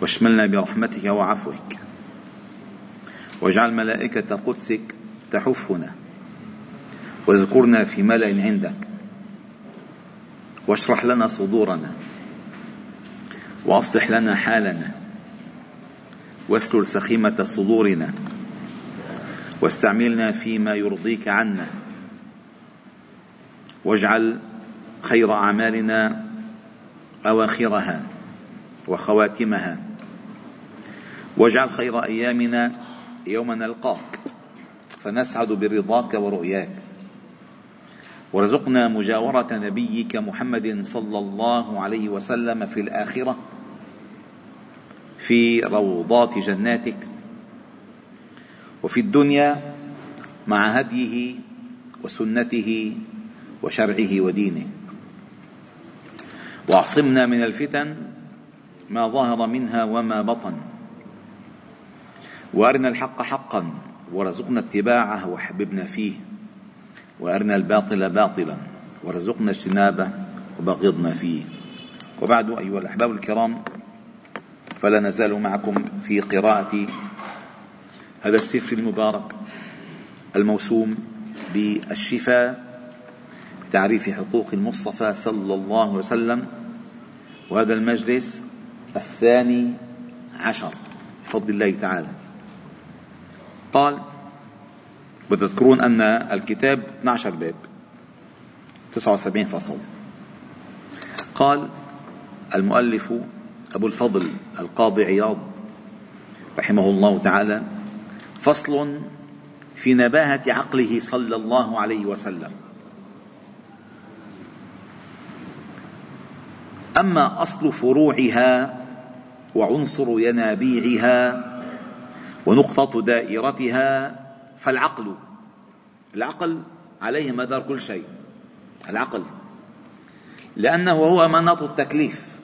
واشملنا برحمتك وعفوك. واجعل ملائكة قدسك تحفنا. واذكرنا في ملأ عندك. واشرح لنا صدورنا. وأصلح لنا حالنا. واسلل سخيمة صدورنا. واستعملنا فيما يرضيك عنا. واجعل خير أعمالنا أواخرها وخواتمها. واجعل خير أيامنا يوم نلقاك فنسعد برضاك ورؤياك. وارزقنا مجاورة نبيك محمد صلى الله عليه وسلم في الآخرة في روضات جناتك وفي الدنيا مع هديه وسنته وشرعه ودينه. وأعصمنا من الفتن ما ظهر منها وما بطن. وارنا الحق حقا ورزقنا اتباعه وحببنا فيه. وارنا الباطل باطلا ورزقنا اجتنابه وبغضنا فيه. وبعد أيها الأحباب الكرام فلا نزال معكم في قراءة هذا السفر المبارك الموسوم بالشفاء تعريف حقوق المصطفى صلى الله عليه وسلم وهذا المجلس الثاني عشر. بفضل الله تعالى. قال وتذكرون أن الكتاب 12 باب 79 فصل. قال المؤلف أبو الفضل القاضي عياض رحمه الله تعالى فصل في نباهة عقله صلى الله عليه وسلم. أما أصل فروعها وعنصر ينابيعها ونقطة دائرتها فالعقل. العقل عليه مدار كل شيء. العقل. لأنه هو مناط التكليف.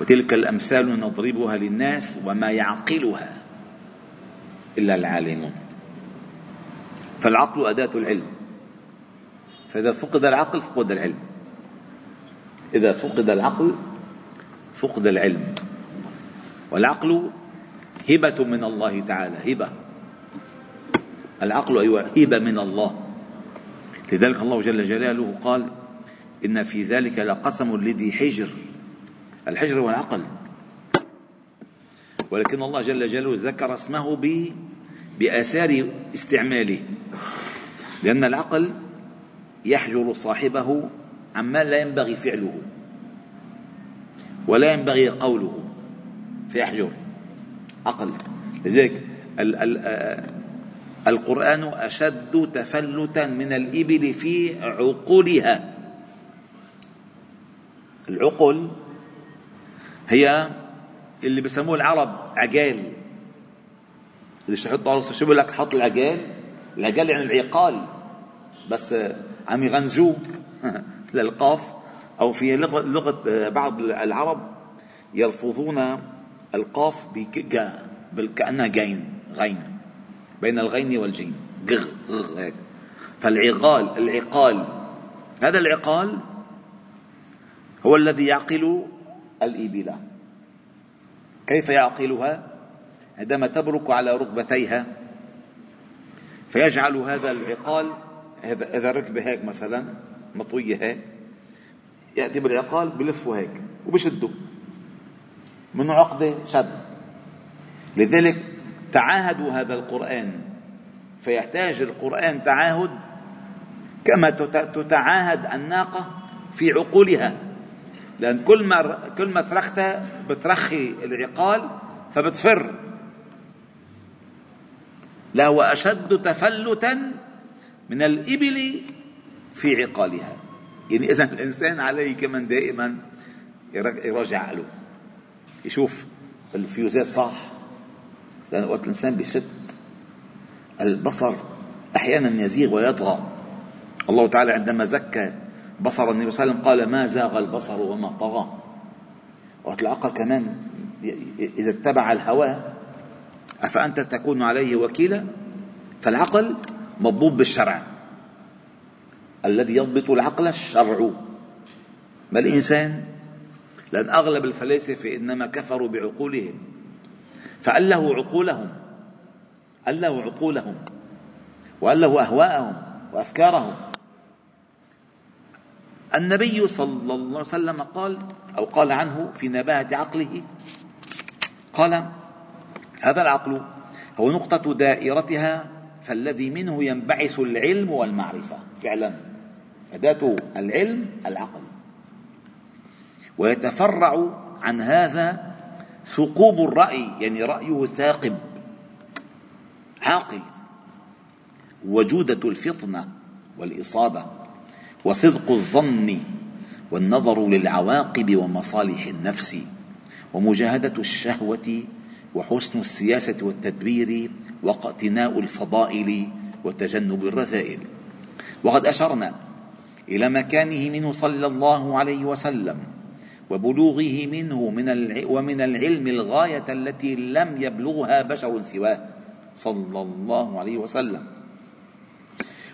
وتلك الأمثال نضربها للناس وما يعقلها إلا العالمون. فالعقل أداة العلم. فإذا فقد العقل فقد العلم. إذا فقد العقل فقد العلم. والعقل هبة من الله تعالى هبة. العقل أيوة هبة من الله. لذلك الله جل جلاله قال إن في ذلك لقسم لذي حجر. الحجر هو العقل. ولكن الله جل جلاله ذكر اسمه ب بآثار استعماله. لأن العقل يحجر صاحبه عما لا ينبغي فعله ولا ينبغي قوله فيحجر. عقل. لذلك ال القرآن أشد تفلتا من الإبل في عقولها. العقل هي اللي بسموه العرب عقال إذا تحط شو بقول لك حط العقال العقال يعني العقال. بس عم يغنجوه للقاف أو في لغة, لغة بعض العرب يلفظون القاف بكأنها كأنها جين غين بين الغين والجيم غغ غغ هيك. فالعقال العقال هذا العقال هو الذي يعقل الإبل. كيف يعقلها؟ عندما تبرك على ركبتيها فيجعل هذا العقال إذا الركبة هيك مثلا مطوية هيك يأتي بالعقال بلفه هيك وبشده. من عقدة شد لذلك تعاهدوا هذا القرآن. فيحتاج القرآن تعاهد كما تتعاهد الناقة في عقولها. لأن كل ما كل ما ترختها بترخي العقال فبتفر. لا هو أشد تفلتا من الإبل في عقالها. يعني إذا الإنسان عليه كمان دائما يراجع عقله يشوف الفيوزات صح لأن وقت الإنسان بشت البصر أحيانا يزيغ ويطغى. الله تعالى عندما زكى بصر النبي صلى الله عليه وسلم قال ما زاغ البصر وما طغى. وقت العقل كمان إذا اتبع الهوى أفأنت تكون عليه وكيلا؟ فالعقل مضبوط بالشرع. الذي يضبط العقل الشرع. ما الإنسان لأن أغلب الفلاسفة إنما كفروا بعقولهم. فأله عقولهم أله عقولهم وأله أهواءهم وأفكارهم. النبي صلى الله عليه وسلم قال أو قال عنه في نباهة عقله قال هذا العقل هو نقطة دائرتها فالذي منه ينبعث العلم والمعرفة. فعلا أداة العلم العقل. ويتفرع عن هذا ثقوب الرأي يعني رأيه ثاقب عاقل. وجودة الفطنة والإصابة وصدق الظن والنظر للعواقب ومصالح النفس ومجاهدة الشهوة وحسن السياسة والتدبير واقتناء الفضائل وتجنب الرذائل. وقد أشرنا إلى مكانه منه صلى الله عليه وسلم. وبلوغه منه من ومن العلم الغاية التي لم يبلغها بشر سواه. صلى الله عليه وسلم.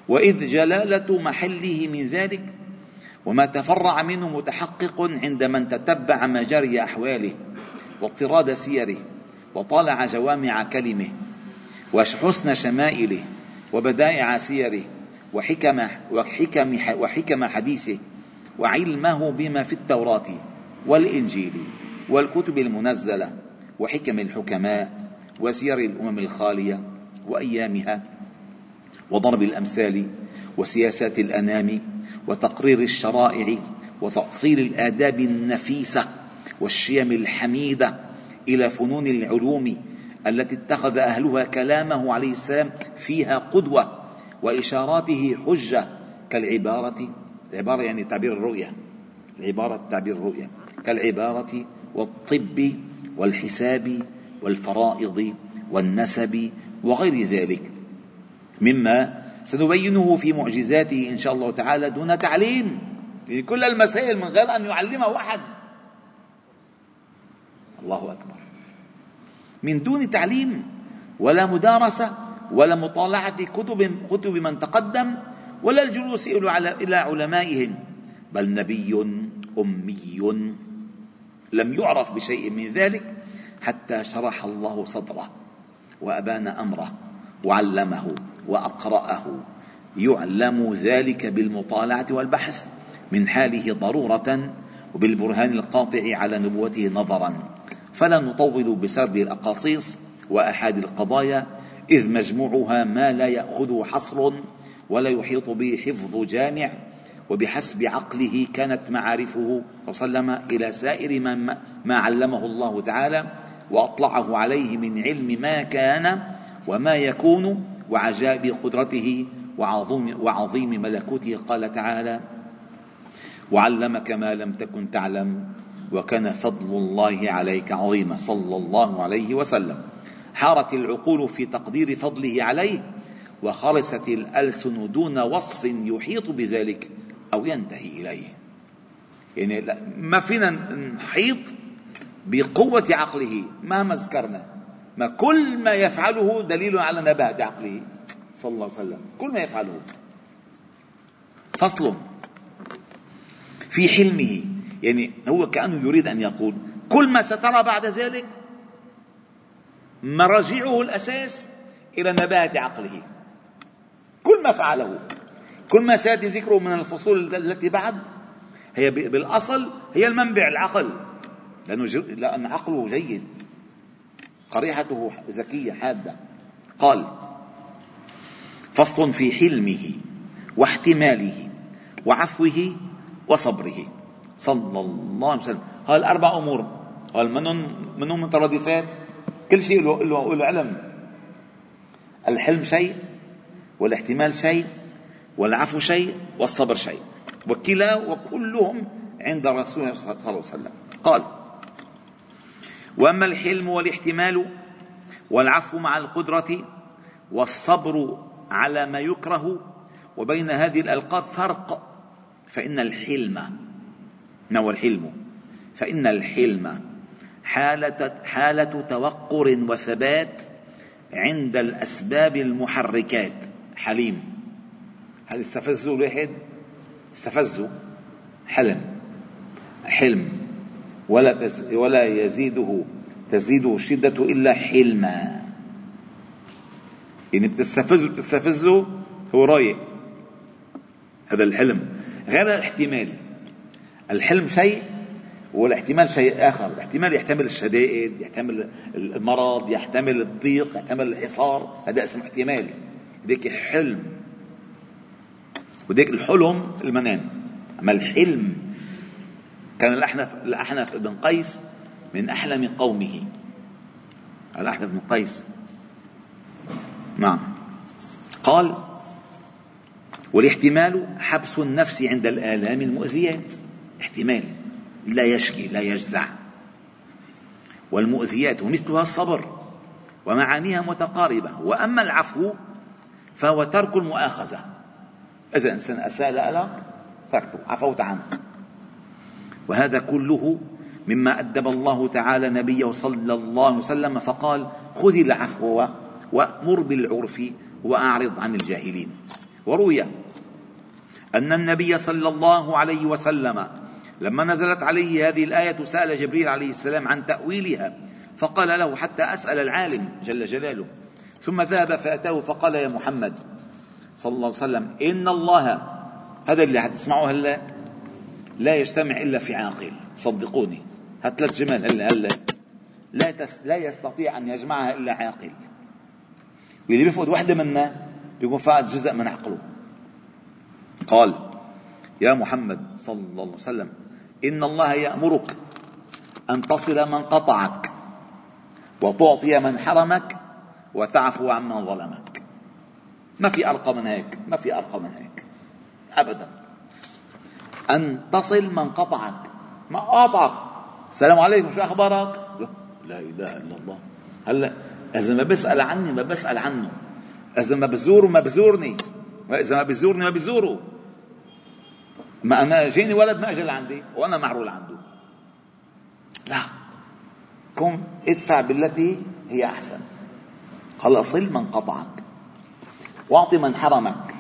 وإذ جلالة محله من ذلك وما تفرع منه متحقق عند من تتبع مجاري أحواله واضطراد سيره وطالع جوامع كلمه وحسن شمائله وبدائع سيره وحكم وحكم وحكم حديثه وعلمه بما في التوراة. والإنجيل والكتب المنزلة وحكم الحكماء وسير الأمم الخالية وأيامها وضرب الأمثال وسياسات الأنام وتقرير الشرائع وتأصيل الآداب النفيسة والشيم الحميدة إلى فنون العلوم التي اتخذ أهلها كلامه عليه السلام فيها قدوة وإشاراته حجة كالعبارة العبارة يعني تعبير الرؤية العبارة تعبير الرؤية. كالعبارة والطب والحساب والفرائض والنسب وغير ذلك. مما سنبينه في معجزاته إن شاء الله تعالى دون تعليم في كل المسائل من غير أن يعلمه أحد. الله أكبر. من دون تعليم ولا مدارسة ولا مطالعة كتب كتب من تقدم ولا الجلوس إلى علمائهم بل نبي أمي لم يعرف بشيء من ذلك حتى شرح الله صدره وأبان أمره وعلمه وأقرأه. يعلم ذلك بالمطالعة والبحث من حاله ضرورة وبالبرهان القاطع على نبوته نظرا. فلا نطول بسرد الأقاصيص وأحاد القضايا إذ مجموعها ما لا يأخذه حصر ولا يحيط به حفظ جامع وبحسب عقله كانت معارفه وسلم إلى سائر ما, ما علمه الله تعالى وأطلعه عليه من علم ما كان وما يكون وعجائب قدرته وعظيم, وعظيم ملكوته. قال تعالى وعلمك ما لم تكن تعلم وكان فضل الله عليك عظيما. صلى الله عليه وسلم. حارت العقول في تقدير فضله عليه وخرست الألسن دون وصف يحيط بذلك. أو ينتهي إليه. يعني لا ما فينا نحيط بقوة عقله مهما ذكرنا. ما كل ما يفعله دليل على نبات عقله. صلى الله عليه وسلم. كل ما يفعله. فصل. في حلمه. يعني هو كأنه يريد أن يقول كل ما سترى بعد ذلك مراجعه الأساس إلى نبات عقله. كل ما فعله. كل ما سيأتي ذكره من الفصول التي بعد هي بالأصل هي المنبع العقل. لأنه لأن عقله جيد. قريحته ذكية حادة. قال فصل في حلمه واحتماله وعفوه وصبره. صلى الله عليه وسلم. هاي الأربع أمور. قال منهم منهم مترادفات؟ كل شيء له, له, له علم. الحلم شيء والاحتمال شيء والعفو شيء والصبر شيء. وكلا وكلهم عند رسول الله صلى الله عليه وسلم. قال واما الحلم والاحتمال والعفو مع القدره والصبر على ما يكره وبين هذه الالقاب فرق فان الحلم ما هو الحلم؟ فان الحلم حالة حالة توقر وثبات عند الأسباب المحركات. حليم. هذا استفزه الواحد استفزه حلم. حلم. ولا ولا يزيده تزيده الشدة إلا حلما. يعني بتستفزه بتستفزه هو رايق. هذا الحلم. غير الاحتمال. الحلم شيء والاحتمال شيء آخر. الاحتمال يحتمل الشدائد يحتمل المرض يحتمل الضيق يحتمل الحصار. هذا اسمه احتمال. هذيك حلم. وديك الحلم المنام. أما الحلم كان الأحنف الأحنف بن قيس من أحلم قومه. الأحنف بن قيس. نعم. قال والاحتمال حبس النفس عند الآلام المؤذيات. احتمال. لا يشكي لا يجزع. والمؤذيات ومثلها الصبر ومعانيها متقاربة. وأما العفو فهو ترك المؤاخذة. إذا إنسان أساء لك تركته عفوت عنه وهذا كله مما أدب الله تعالى نبيه صلى الله عليه وسلم فقال خذ العفو وأمر بالعرف وأعرض عن الجاهلين. وروي أن النبي صلى الله عليه وسلم لما نزلت عليه هذه الآية سأل جبريل عليه السلام عن تأويلها فقال له حتى أسأل العالم جل جلاله. ثم ذهب فأتاه فقال يا محمد صلى الله عليه وسلم. إن الله هذا اللي حتسمعوه هلا لا يجتمع إلا في عاقل. صدقوني. هالثلاث جمل هلا هلا. لا تس لا يستطيع أن يجمعها إلا عاقل. واللي بيفقد وحدة منها بيكون فقد جزء من عقله. قال يا محمد صلى الله عليه وسلم إن الله يأمرك أن تصل من قطعك وتعطي من حرمك وتعفو عمن ظلمك. ما في أرقى من هيك ما في أرقى من هيك. أبدا. أن تصل من قطعك ما قاطعك السلام عليكم شو أخبارك؟ لا إله إلا الله. هلأ إذا ما بسأل عني ما بسأل عنه. إذا ما بزوره ما بزورني. وإذا ما بزورني ما بزوره. ما أنا جيني ولد ما أجى لعندي وأنا معرول عنده. لا. كن ادفع بالتي هي أحسن. قال صل من قطعك. واعطي من حرمك.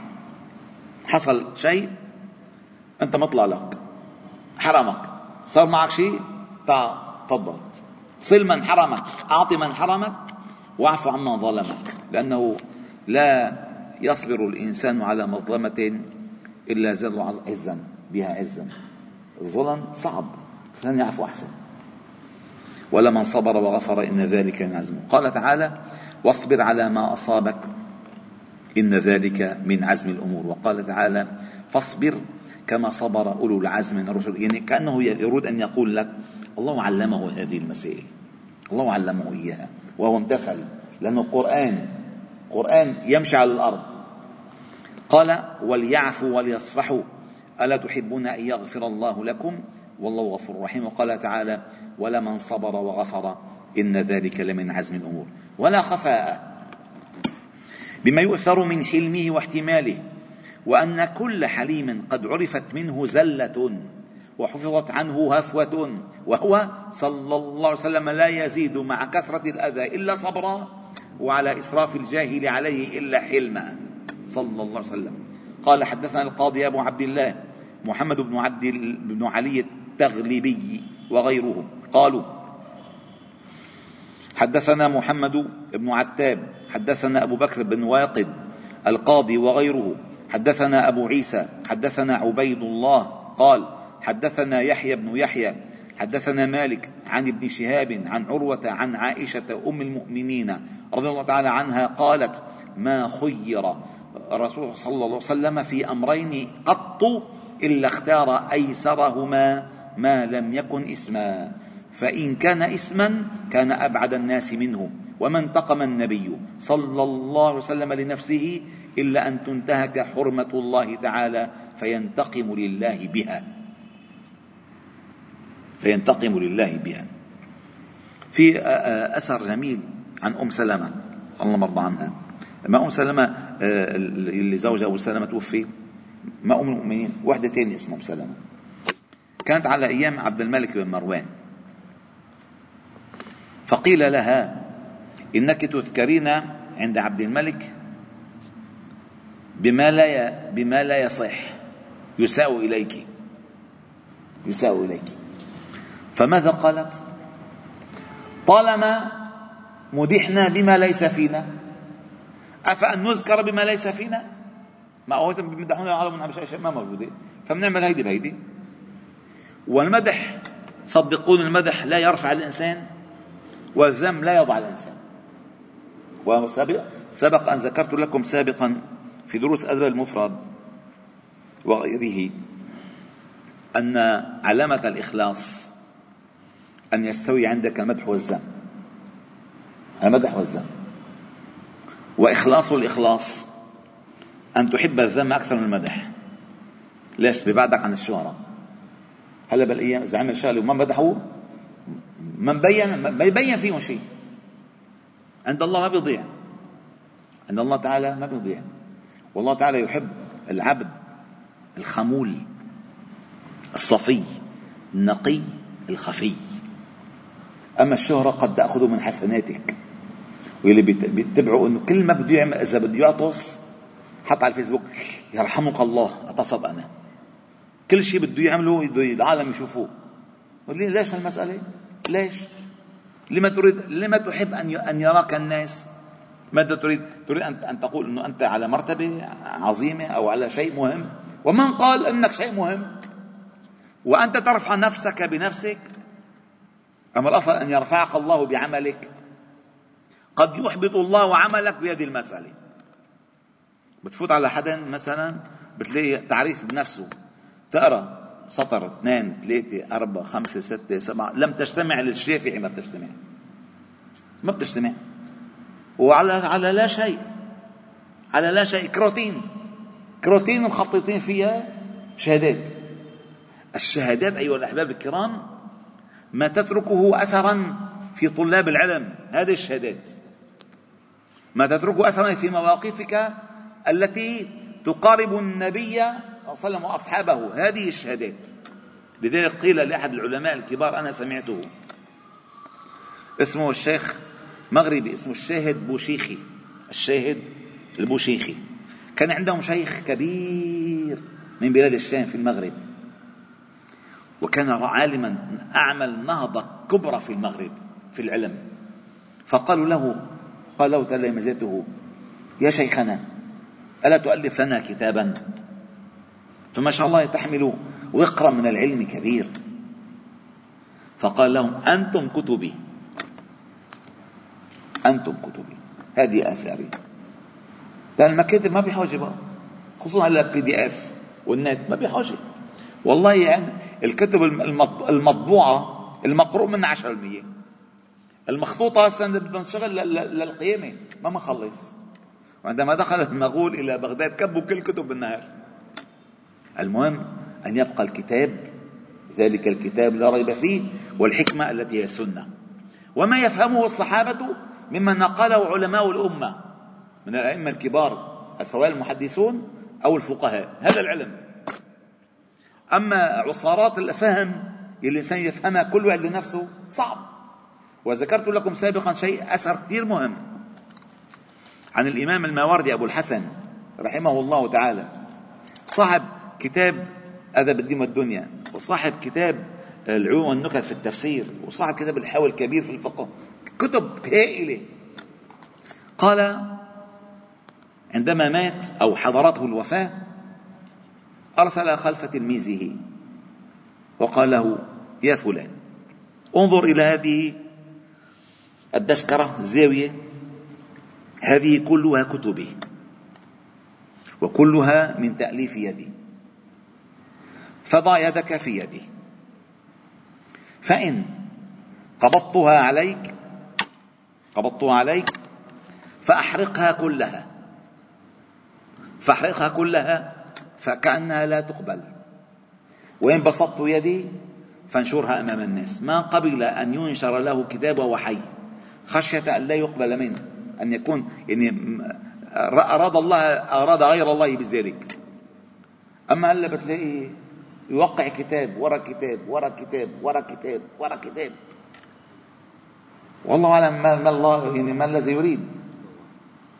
حصل شيء أنت مطلع لك. حرمك. صار معك شيء؟ تعال تفضل. صل من حرمك. اعطي من حرمك واعف عمن ظلمك. لأنه لا يصبر الإنسان على مظلمة إلا زاد عزا بها عزا. الظلم صعب. بس يعفو أحسن. ولمن صبر وغفر إن ذلك من عزم قال تعالى واصبر على ما أصابك إن ذلك من عزم الأمور. وقال تعالى فاصبر كما صبر أولو العزم من الرسل. يعني كأنه يريد أن يقول لك الله علمه هذه المسائل الله علمه إياها وهو امتثل لأنه قرآن قرآن يمشي على الأرض. قال وليعفوا وليصفحوا ألا تحبون أن يغفر الله لكم؟ والله غفور رحيم. وقال تعالى ولمن صبر وغفر إن ذلك لمن عزم الأمور. ولا خفاء بما يؤثر من حلمه واحتماله وأن كل حليم قد عرفت منه زلة وحفظت عنه هفوة وهو صلى الله عليه وسلم لا يزيد مع كثرة الأذى إلا صبرا وعلى إسراف الجاهل عليه إلا حلما. صلى الله عليه وسلم. قال حدثنا القاضي أبو عبد الله محمد بن عبد بن علي التغلبي وغيره قالوا حدثنا محمد بن عتاب حدثنا أبو بكر بن واقد القاضي وغيره. حدثنا أبو عيسى حدثنا عبيد الله قال حدثنا يحيى بن يحيى حدثنا مالك عن ابن شهاب عن عروة عن عائشة أم المؤمنين رضي الله تعالى عنها قالت ما خير الرسول صلى الله عليه وسلم في أمرين قط إلا اختار أيسرهما ما لم يكن إسما. فإن كان إسما كان أبعد الناس منه. وما انتقم النبي صلى الله عليه وسلم لنفسه إلا أن تنتهك حرمة الله تعالى فينتقم لله بها. فينتقم لله بها. في أثر جميل عن أم سلمة الله مرضى عنها. ما أم سلمة اللي زوجها أبو سلمة توفي ما أم المؤمنين؟ وحدة تانية اسمها أم سلمة. كانت على أيام عبد الملك بن مروان. فقيل لها إنك تذكرين عند عبد الملك بما لا بما لا يصح. يساء إليك. يساء إليك. فماذا قالت؟ طالما مدحنا بما ليس فينا أفأن نذكر بما ليس فينا؟ ما هو بيمدحونا العالم أشياء ما موجودة. فبنعمل هيدي بهيدي. والمدح صدقون المدح لا يرفع الإنسان والذم لا يضع الإنسان. وسبق سبق أن ذكرت لكم سابقا في دروس أدب المفرد وغيره أن علامة الإخلاص أن يستوي عندك المدح والذم المدح والذم وإخلاص الإخلاص أن تحب الذم أكثر من المدح. ليش؟ ببعدك عن الشهرة. هلا بالأيام إذا عمل شغله وما مدحوه ما مبين ما يبين فيهم شيء. عند الله ما بيضيع. عند الله تعالى ما بيضيع. والله تعالى يحب العبد الخمول الصفي النقي الخفي. أما الشهرة قد تأخذ من حسناتك. واللي بيتبعوا إنه كل ما بده يعمل إذا بده يعطس حط على الفيسبوك يرحمك الله أعتصب أنا. كل شيء بده يعمله بده العالم يشوفوه. ليش هالمسألة؟ ليش؟ لما تريد لما تحب أن أن يراك الناس؟ ماذا تريد؟ تريد ان أن تقول إنه أنت على مرتبة عظيمة أو على شيء مهم؟ ومن قال إنك شيء مهم؟ وأنت ترفع نفسك بنفسك؟ اما الأصل أن يرفعك الله بعملك قد يحبط الله عملك بهذه المسألة بتفوت على حدا مثلا بتلاقي تعريف بنفسه تقرا سطر اثنين ثلاثة أربعة خمسة ستة سبعة لم تجتمع للشافعي ما بتجتمع. ما بتجتمع. وعلى على لا شيء. على لا شيء. كروتين. كروتين مخططين فيها شهادات. الشهادات أيها الأحباب الكرام ما تتركه أثرا في طلاب العلم. هذه الشهادات. ما تتركه أثرا في مواقفك التي تقارب النبي وسلم وأصحابه هذه الشهادات. لذلك قيل لأحد العلماء الكبار أنا سمعته. اسمه الشيخ مغربي اسمه الشاهد بوشيخي. الشاهد البوشيخي. كان عندهم شيخ كبير من بلاد الشام في المغرب. وكان عالما أعمل نهضة كبرى في المغرب في العلم. فقالوا له قال له تلامذته يا شيخنا ألا تؤلف لنا كتابا؟ فما شاء الله تحمل وقرأ من العلم كبير. فقال لهم أنتم كتبي. أنتم كتبي. هذه آثاري لأن المكاتب ما بحاجة بقى. خصوصا على ال PDF والنت ما بحاجة. والله يعني الكتب المطبوعة المقروء منها 10% المخطوطة هسه بدنا نشتغل للقيامة ما مخلص. وعندما دخل المغول إلى بغداد كبوا كل كتب بالنهار. المهم أن يبقى الكتاب ذلك الكتاب لا ريب فيه والحكمة التي هي السنة. وما يفهمه الصحابة مما نقله علماء الأمة من الأئمة الكبار سواء المحدثون أو الفقهاء. هذا العلم. أما عصارات الفهم اللي الإنسان يفهمها كل واحد لنفسه صعب. وذكرت لكم سابقا شيء أثر كثير مهم. عن الإمام الماوردي أبو الحسن رحمه الله تعالى صاحب كتاب أدب الدين والدنيا وصاحب كتاب العلوم والنكت في التفسير وصاحب كتاب الحاوي الكبير في الفقه كتب هائلة. قال عندما مات أو حضرته الوفاة أرسل خلف تلميذه وقال له يا فلان انظر إلى هذه الدشكرة الزاوية هذه كلها كتبي وكلها من تأليف يدي. فضع يدك في يدي. فإن قبضتها عليك قبضتها عليك فأحرقها كلها. فأحرقها كلها فكأنها لا تقبل. وإن بسطت يدي فانشرها أمام الناس. ما قبل أن ينشر له كتاب وهو حي خشية أن لا يقبل منه أن يكون يعني أراد الله أراد غير الله بذلك. أما هلا بتلاقي يوقع كتاب ورا كتاب ورا كتاب ورا كتاب ورا كتاب. والله أعلم ما, ما الله يعني ما الذي يريد.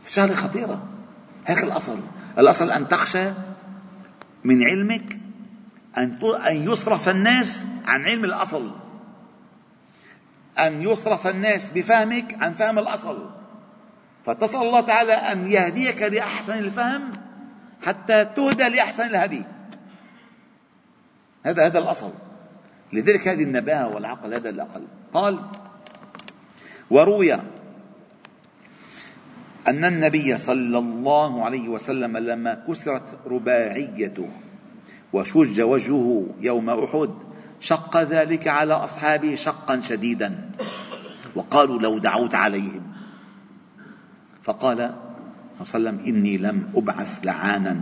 شغلة خطيرة. هيك الأصل. الأصل أن تخشى من علمك أن أن يصرف الناس عن علم الأصل. أن يصرف الناس بفهمك عن فهم الأصل. فتسأل الله تعالى أن يهديك لأحسن الفهم حتى تهدى لأحسن الهدي. هذا هذا الأصل. لذلك هذه النباهة والعقل هذا الأقل. قال وروي أن النبي صلى الله عليه وسلم لما كسرت رباعيته وشج وجهه يوم أحد شق ذلك على أصحابه شقا شديدا. وقالوا لو دعوت عليهم. فقال صلى الله عليه وسلم إني لم أبعث لعانا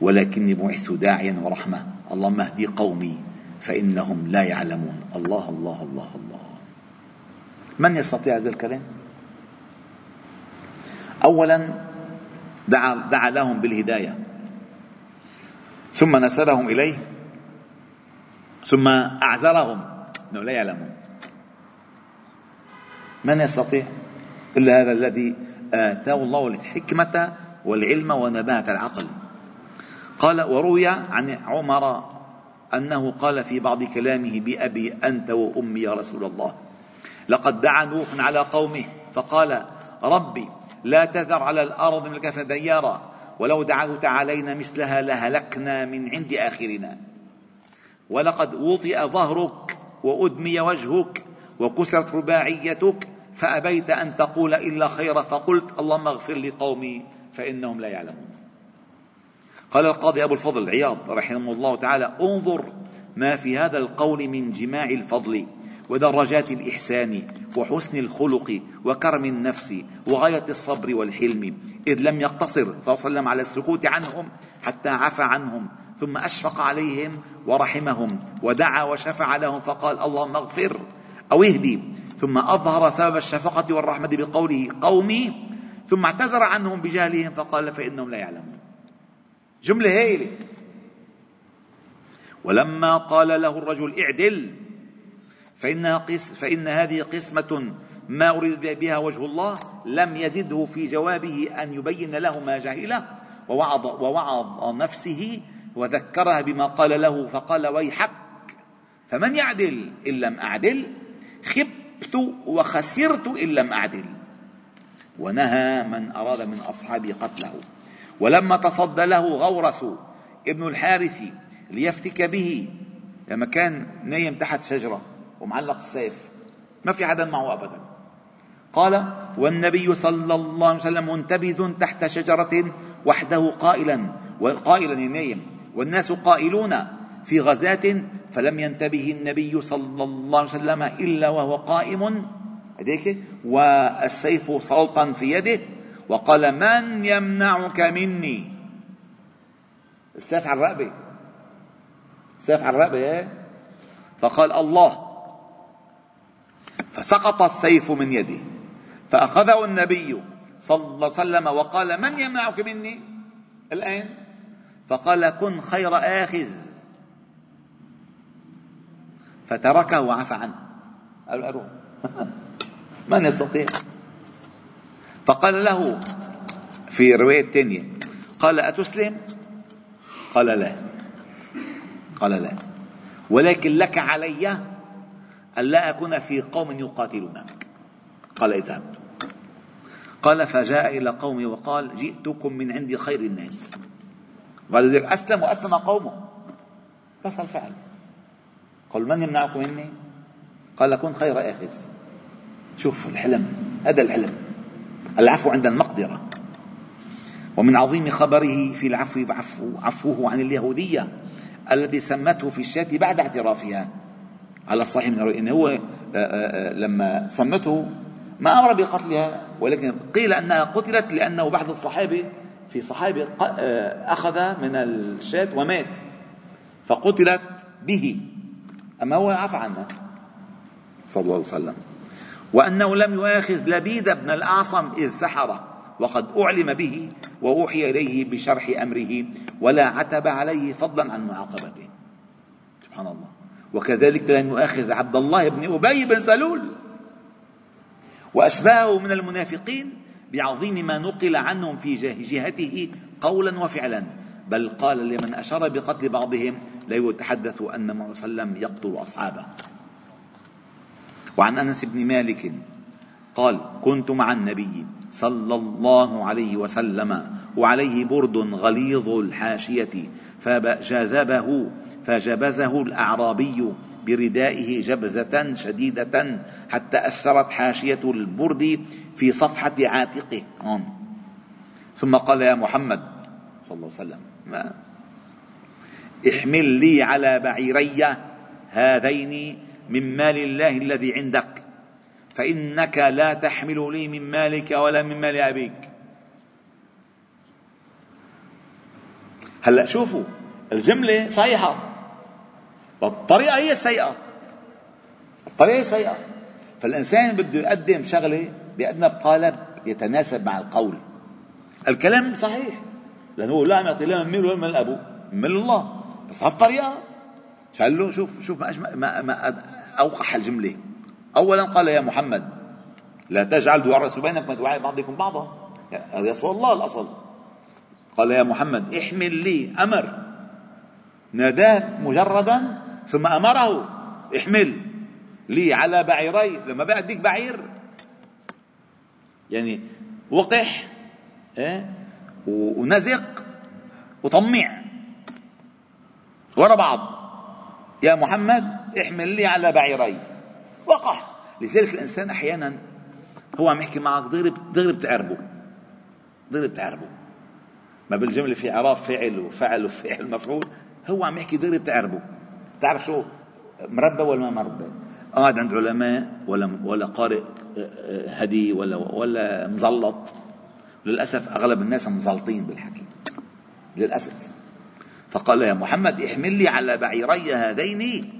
ولكني بعثت داعيا ورحمة. اللهم اهدي قومي فإنهم لا يعلمون. الله الله الله الله. من يستطيع هذا الكلام؟ أولا دعا, دعا لهم بالهداية. ثم نسبهم إليه. ثم أعزرهم أنه لا يعلمون. من يستطيع؟ إلا هذا الذي آتاه الله الحكمة والعلم ونباهة العقل. قال وروي عن عمر أنه قال في بعض كلامه بأبي أنت وأمي يا رسول الله. لقد دعا نوح على قومه فقال ربي لا تذر على الأرض من الكفر ديارا ولو دعوت علينا مثلها لهلكنا من عند آخرنا. ولقد وطئ ظهرك وأدمي وجهك وكسرت رباعيتك فأبيت أن تقول إلا خيرا فقلت اللهم اغفر لقومي فإنهم لا يعلمون. قال القاضي أبو الفضل عياض رحمه الله تعالى انظر ما في هذا القول من جماع الفضل ودرجات الإحسان وحسن الخلق وكرم النفس وغاية الصبر والحلم إذ لم يقتصر صلى الله عليه وسلم على السكوت عنهم حتى عفى عنهم ثم أشفق عليهم ورحمهم ودعا وشفع لهم فقال اللهم اغفر أو اهدي ثم أظهر سبب الشفقة والرحمة بقوله قومي ثم اعتذر عنهم بجهلهم فقال فإنهم لا يعلمون. جملة هائلة ولما قال له الرجل اعدل فإنها قس فإن هذه قسمة ما أريد بها وجه الله لم يزده في جوابه أن يبين له ما جهله ووعظ, ووعظ نفسه وذكرها بما قال له فقال ويحك فمن يعدل؟ إن لم أعدل. خبت وخسرت إن لم أعدل. ونهى من أراد من أصحابه قتله. ولما تصدى له غورث ابن الحارث ليفتك به لما كان نايم تحت شجرة ومعلق السيف. ما في حدا معه أبدا. قال والنبي صلى الله عليه وسلم منتبذ تحت شجرة وحده قائلا وقائلا نايم. والناس قائلون في غزاة فلم ينتبه النبي صلى الله عليه وسلم إلا وهو قائم. هديك والسيف سلطا في يده. وقال من يمنعك مني؟ السيف على الرقبة. السيف على الرقبة إيه؟ فقال الله. فسقط السيف من يده فأخذه النبي صلى الله عليه وسلم وقال من يمنعك مني؟ الآن. فقال كن خير آخذ. فتركه وعفى عنه. قال أروح. من يستطيع؟ فقال له في رواية ثانية قال أتسلم؟ قال لا. قال لا. ولكن لك علي ألا أكون في قوم يقاتلونك. قال إذهب. قال فجاء إلى قومه وقال جئتكم من عند خير الناس. بعد ذلك أسلم وأسلم قومه. بس الفعل. قال من يمنعكم مني؟ قال كن خير آخذ. شوف الحلم هذا الحلم. العفو عند المقدرة. ومن عظيم خبره في العفو عفو عفوه عن اليهودية التي سمته في الشاة بعد اعترافها. على الصحيح من إن هو آه، آه، آه، لما صمته ما أمر بقتلها ولكن قيل أنها قتلت لأنه بعض الصحابة في صحابي أخذ من الشاة ومات. فقتلت به. أما هو عفى عنا صلى الله عليه وسلم. وأنه لم يؤاخذ لبيد بن الأعصم إذ سحره وقد أعلم به وأوحي إليه بشرح أمره ولا عتب عليه فضلا عن معاقبته. سبحان الله. وكذلك لم يؤاخذ عبد الله بن أبي بن سلول وأشباهه من المنافقين بعظيم ما نقل عنهم في جهته قولا وفعلا. بل قال لمن أشار بقتل بعضهم لا يتحدث أن محمد صلى الله عليه وسلم يقتل أصحابه. وعن أنس بن مالك قال كنت مع النبي صلى الله عليه وسلم وعليه برد غليظ الحاشية فجذبه فجبذه الأعرابي بردائه جبذة شديدة حتى أثرت حاشية البرد في صفحة عاتقه. ثم قال يا محمد صلى الله عليه وسلم ما؟ احمل لي على بعيري هذين من مال الله الذي عندك. فإنك لا تحمل لي من مالك ولا من مال أبيك. هلأ شوفوا الجملة صحيحة. الطريقة هي السيئة. الطريقة هي السيئة. فالإنسان بده يقدم شغلة بأدنى قالب يتناسب مع القول. الكلام صحيح. لأنه لا يعطي لا من ميل ولا من أبوه. من الله. بس هالطريقة له شوف شوف ما, ما, ما أوقح الجملة. أولا قال يا محمد لا تجعل دعاء الرسول بينكم ودعاء بعضكم بعضا. هذا يصل الله الأصل. قال يا محمد احمل لي أمر. ناداه مجردا ثم أمره احمل لي على بعيري. لما بقى اديك بعير. يعني وقح إيه؟ ونزق وطمع. ورا بعض. يا محمد احمل لي على بعيري. وقح. لذلك الإنسان أحيانا هو عم يحكي معك دغري دغري بتعربه. دغري بتعربه. ما بالجملة في إعراب فعل وفعل وفعل مفعول هو عم يحكي دغري بتعربه. بتعرف شو؟ مربى ولا ما مربى؟ قاعد عند علماء ولا ولا قارئ آه، آه، هدي ولا ولا مزلط. للأسف أغلب الناس مزلطين بالحكي. للأسف. فقال يا محمد احمل لي على بعيري هذين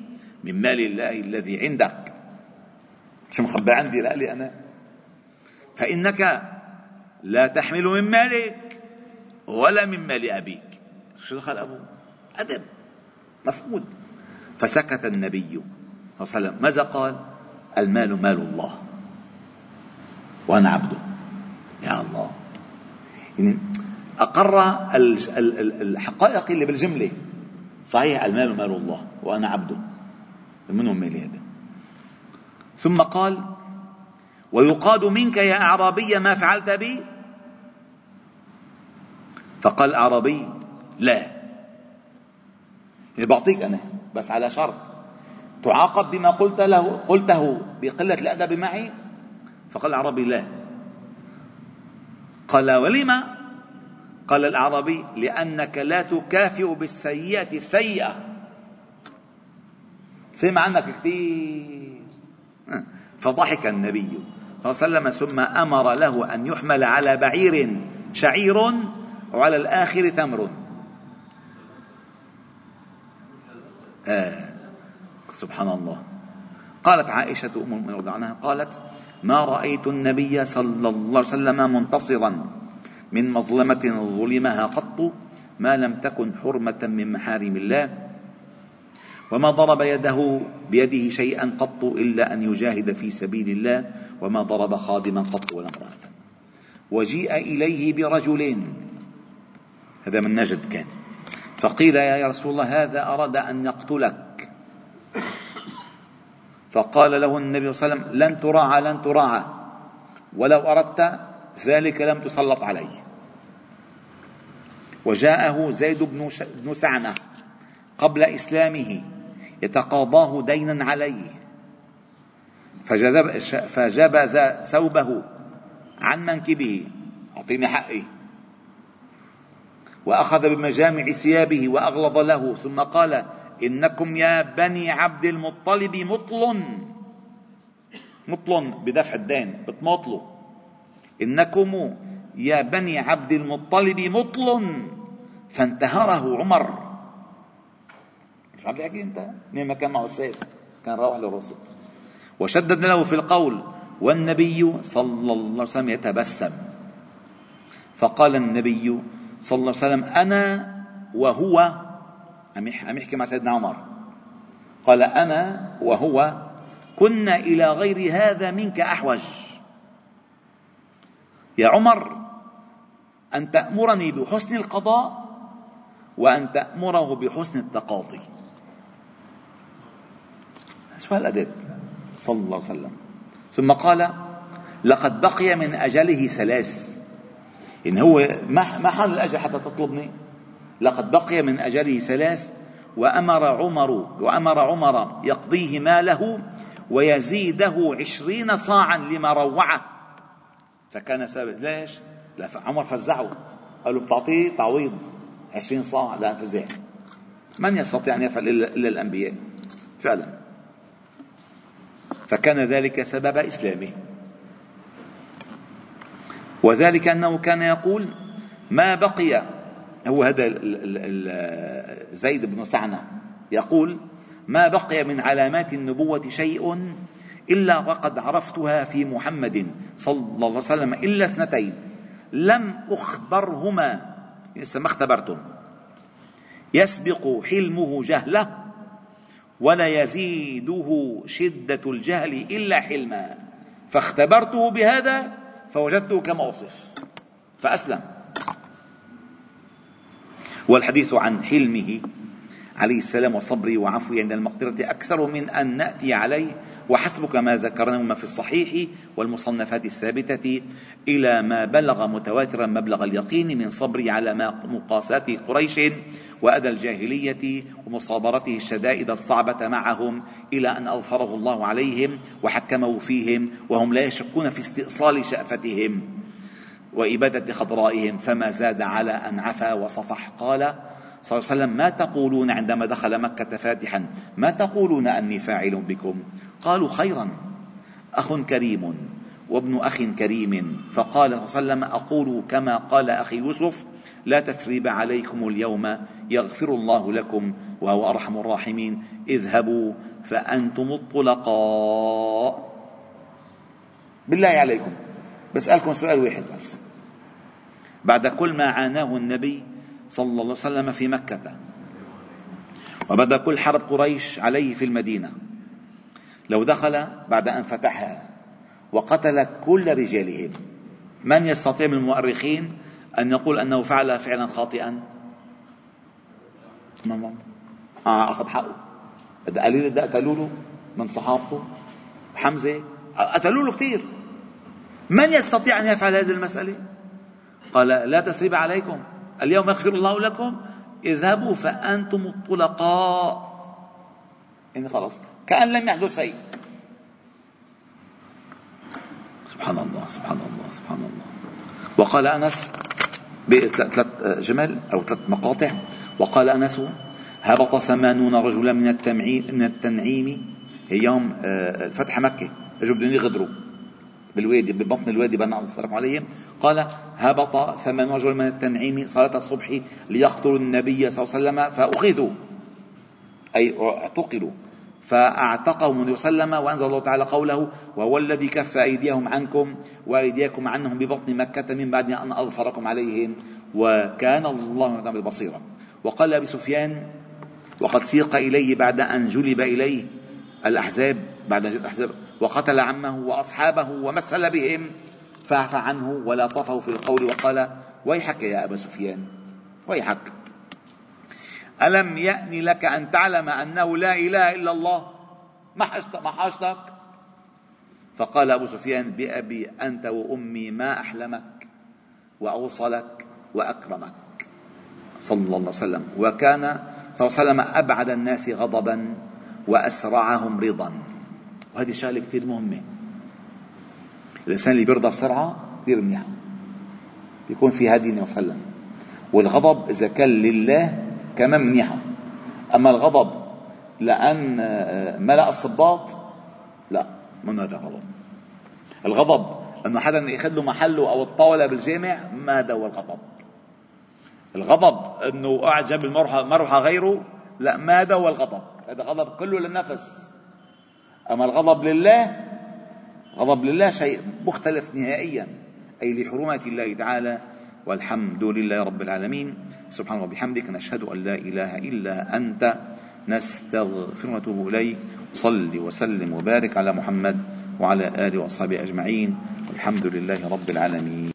من مال الله الذي عندك. شو مخبى عندي لألي أنا. فإنك لا تحمل من مالك ولا من مال أبيك. شو دخل أبوه؟ أدب. مفقود فسكت النبي صلى الله عليه وسلم. ماذا قال؟ المال مال الله. وأنا عبده. يا الله. يعني أقر الحقائق اللي بالجملة. صحيح المال مال الله وأنا عبده. منهم مالي هذا؟ ثم قال ويقاد منك يا أعرابي ما فعلت بي؟ فقال الأعرابي لا. يعني بعطيك أنا بس على شرط. تعاقب بما قلت له قلته بقلة الأدب معي؟ فقال الأعرابي لا. قال ولما؟ قال الأعرابي لأنك لا تكافئ بالسيئة السيئة سمع عنك كثير فضحك النبي صلى الله عليه وسلم ثم أمر له أن يحمل على بعير شعير وعلى الآخر تمر. آه سبحان الله. قالت عائشة أم المؤمنين عنها قالت ما رأيت النبي صلى الله عليه وسلم منتصرا. من مظلمة ظلمها قط ما لم تكن حرمة من محارم الله. وما ضرب يده بيده شيئا قط إلا أن يجاهد في سبيل الله. وما ضرب خادما قط ولا امرأة. وجيء إليه برجلين. هذا من نجد كان. فقيل يا رسول الله هذا أراد أن يقتلك. فقال له النبي صلى الله عليه وسلم لن تراعى لن تراعى. ولو أردت ذلك لم تسلط عليه. وجاءه زيد بن سعنة قبل إسلامه يتقاضاه دينا عليه. فجذب فجبذ ثوبه عن منكبه أعطيني حقي. وأخذ بمجامع ثيابه وأغلظ له ثم قال إنكم يا بني عبد المطلب مطل. مطل بدفع الدين بتمطلوا إنكم يا بني عبد المطلب مطل فانتهره عمر. شو عم تحكي انت مين ما كان معه السيف كان راوح للرسل. وشدد له في القول والنبي صلى الله عليه وسلم يتبسم. فقال النبي صلى الله عليه وسلم أنا وهو عم يحكي مع سيدنا عمر. قال أنا وهو كنا إلى غير هذا منك أحوج. يا عمر أن تأمرني بحسن القضاء وأن تأمره بحسن التقاضي. شو هالأدب صلى الله عليه وسلم. ثم قال لقد بقي من أجله ثلاث. إن هو ما ما حان الأجل حتى تطلبني؟ لقد بقي من أجله ثلاث وأمر عمر وأمر عمر يقضيه ماله ويزيده عشرين صاعا لما روعه. فكان ثابت ليش؟ لا عمر فزعه. قال له بتعطيه تعويض عشرين صاع لا فزع من يستطيع أن يفعل إلا الأنبياء؟ فعلا. فكان ذلك سبب إسلامه. وذلك أنه كان يقول ما بقي هو هذا زيد بن سعنة يقول ما بقي من علامات النبوة شيء إلا وقد عرفتها في محمد صلى الله عليه وسلم إلا اثنتين. لم أخبرهما لسه ما اختبرتم. يسبق حلمه جهله ولا يزيده شدة الجهل إلا حلما. فاختبرته بهذا فوجدته كما وصف فأسلم. والحديث عن حلمه عليه السلام وصبره وعفوه عند المقدرة أكثر من أن نأتي عليه وحسبك ما ذكرناه في الصحيح والمصنفات الثابتة إلى ما بلغ متواترا مبلغ اليقين من صبره على مقاسات قريش وأذى الجاهلية ومصابرته الشدائد الصعبة معهم إلى أن أظفره الله عليهم وحكمه فيهم وهم لا يشكون في استئصال شأفتهم وإبادة خضرائهم. فما زاد على أن عفا وصفح. قال صلى الله عليه وسلم ما تقولون عندما دخل مكة فاتحا؟ ما تقولون أني فاعل بكم؟ قالوا خيرا. أخ كريم وابن أخ كريم. فقال صلى الله عليه وسلم أقول كما قال أخي يوسف لا تثريب عليكم اليوم يغفر الله لكم وهو أرحم الراحمين. اذهبوا فأنتم الطلقاء. بالله عليكم. بسألكم سؤال واحد بس. بعد كل ما عاناه النبي صلى الله عليه وسلم في مكة وبعد كل حرب قريش عليه في المدينة لو دخل بعد أن فتحها وقتل كل رجالهم من يستطيع من المؤرخين أن يقول أنه فعل فعلا خاطئا؟ ما آه أخذ حقه. قليل ده قتلوا له من صحابته؟ حمزة قتلوا له كثير من يستطيع أن يفعل هذه المسألة؟ قال لا تثريب عليكم اليوم يغفر الله لكم اذهبوا فأنتم الطلقاء. يعني خلاص. كأن لم يحدث شيء. سبحان الله سبحان الله سبحان الله. وقال أنس بثلاث جمل أو ثلاث مقاطع. وقال أنس هبط ثمانون رجلا من التمعيم من التنعيم يوم آه، فتح مكة. اجوا بدهم يغدروا بالوادي ببطن الوادي بنى الله عليهم. قال هبط ثمان رجل من التنعيم صلاة الصبح ليقتلوا النبي صلى الله عليه وسلم فأخذوا أي اعتقلوا. فأعتقهم النبي صلى الله عليه وسلم وأنزل الله تعالى قوله وهو الذي كف أيديهم عنكم وأيديكم عنهم ببطن مكة من بعد أن أظفركم عليهم وكان الله بصيرا. وقال أبي سفيان وقد سيق إليه بعد أن جلب إليه الأحزاب بعد الأحزاب وقتل عمه وأصحابه ومثل بهم فاعف عنه ولا طفه في القول. وقال ويحك يا أبا سفيان ويحك. ألم يأن لك أن تعلم أنه لا إله إلا الله؟ ما حاجتك ما حاجتك فقال أبو سفيان بأبي أنت وأمي ما أحلمك وأوصلك وأكرمك. صلى الله عليه وسلم. وكان صلى الله عليه وسلم أبعد الناس غضبا وأسرعهم رضا. وهذه شغلة كثير مهمة. الإنسان اللي بيرضى بسرعة كثير منيحة بيكون في هدي النبي صلى الله عليه وسلم. والغضب إذا كان لله كمان منيحة أما الغضب لأن ملأ الصباط لا من هذا غضب. الغضب أنه حدا ياخذ له محله أو الطاولة بالجامع ما هو الغضب. الغضب أنه جنب المروحة مروحة غيره لا ماذا هو الغضب. هذا غضب كله للنفس. أما الغضب لله غضب لله شيء مختلف نهائيا أي لحرمات الله تعالى والحمد لله رب العالمين. سبحانه وبحمدك نشهد أن لا إله إلا أنت نستغفر ونتوب إليك. صل وسلم وبارك على محمد وعلى آله وأصحابه أجمعين. والحمد لله رب العالمين.